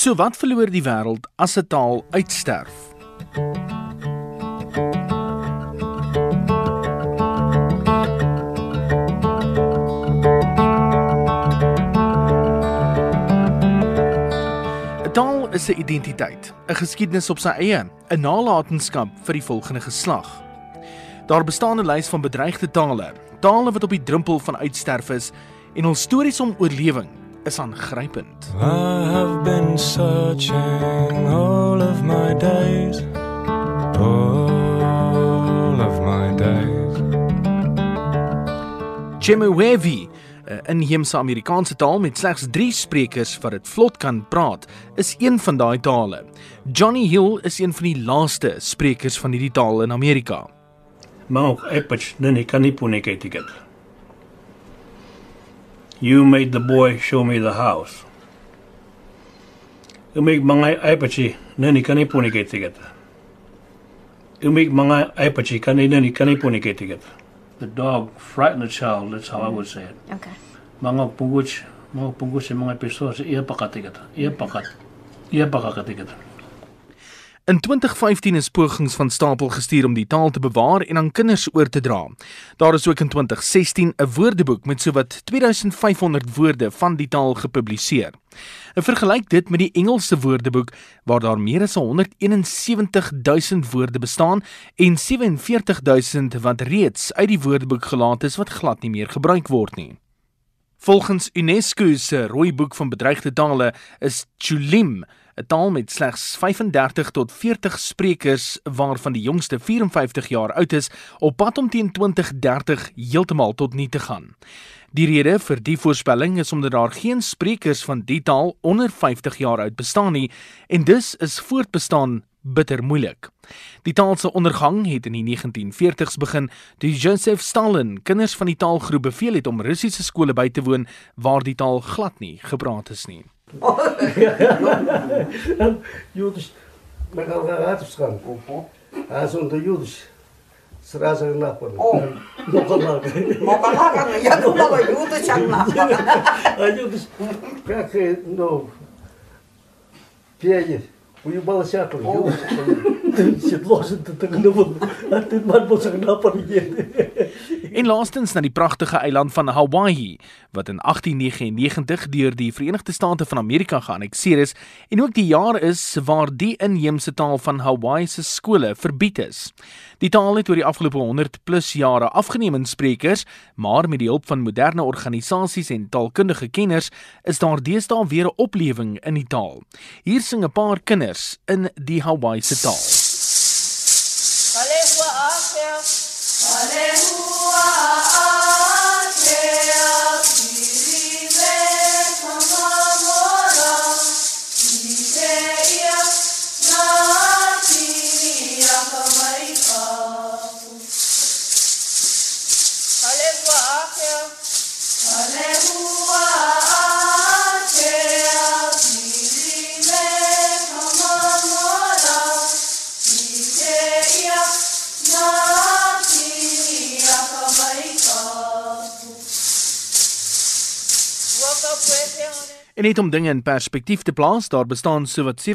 So wat verloor die wêreld as 'n taal uitsterf? taal is 'n identiteit, 'n geskiedenis op sy eie, 'n nalatenskap vir die volgende geslag. Daar bestaan 'n lys van bedreigde tale, tale wat op die drempel van uitsterf is en ons stories om oorlewing is aangrypend. I have been searching all of my days. All of my days. Chemewevi 'n inheemse Amerikaanse taal met slegs 3 sprekers wat dit vlot kan praat, is een van daai tale. Johnny Hill is een van die laaste sprekers van hierdie taal in Amerika. Mauk epach nani kanipune ticket. You made the boy show me the house. Umig mga epachi nani kanipune ticket. Umig mga epachi kanini kanipune ticket the dog frightened the child. That's how mm. I would say it. Okay. Mga punguch, mga punguch mga piso sa iya pakatigat. Iya pakat. Iya pakakatigat. In 2015 is pogings van stapel gestuur om die taal te bewaar en aan kinders oor te dra. Daar is ook in 2016 'n woordeboek met sowat 2500 woorde van die taal gepubliseer. En vergelyk dit met die Engelse woordeboek waar daar meer as 171000 woorde bestaan en 47000 wat reeds uit die woordeboek gelaat is wat glad nie meer gebruik word nie. Volgens UNESCO se rooi boek van bedreigde tale is Chulim 'n taal met slegs 35 tot 40 sprekers waarvan die jongste 54 jaar oud is, op pad om teen 2030 heeltemal tot nie te gaan. Die rede vir die voorspelling is omdat daar geen sprekers van die taal onder 50 jaar oud bestaan nie en dus is voortbestaan bitter moeilik. Die taal se ondergang het in die 1940s begin toe Joseph Stalin kinders van die taalgroep beveel het om Russiese skole by te woon waar die taal glad nie gepraat is nie. Юдыш, Мақалға қатып шыққан. А сонда юдыш, сразу же нахуй. Мокалак. Мокалак, я думала, юдыш, а. А юдыш, как, э, ну, пенис. Уебалась я тут, седло же ты так, ну а ты мать был, на парень. En laastens na die pragtige eiland van Hawaii wat in 1899 deur die Verenigde State van Amerika geannekteer is en ook die jaar is waar die inheemse taal van Hawaii se skole verbied is. Die taal het oor die afgelope 100 plus jare afgeneem in sprekers, maar met die hulp van moderne organisasies en taalkundige kenners is daar deesdae weer 'n oplewing in die taal. Hier sing 'n paar kinders in die Hawaii se taal. Alewa Aleluia. Aleluia. En net om dinge in perspektief te plaas, daar bestaan sowat 7,2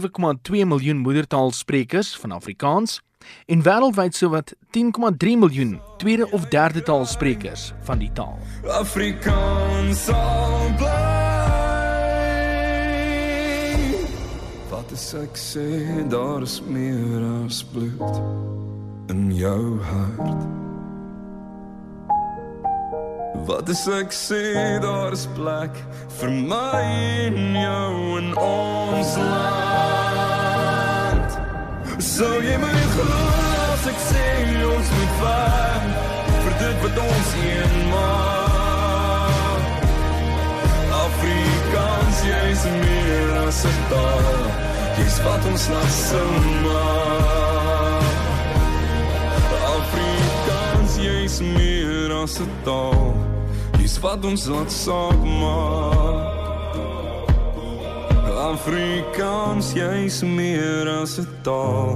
miljoen moedertaalsprekers van Afrikaans en wêreldwyd sowat 10,3 miljoen tweede of derde taalsprekers van die taal. Afrikaans sal bly. Wat is ek sê, daar is meer as bloed in jou hart. Wat is ek sê daar is plek vir my en jou in ons land. So jy my glo as ek sê ons moet vaar vir dit wat ons een maak. Afrikaans jy is meer as 'n taal. Jy's wat ons laat maar. Afrikaans jy is meer as 'n taal is wat ons laat saak maak Afrikaans jy's meer as 'n taal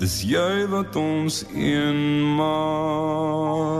dis jy wat ons een maak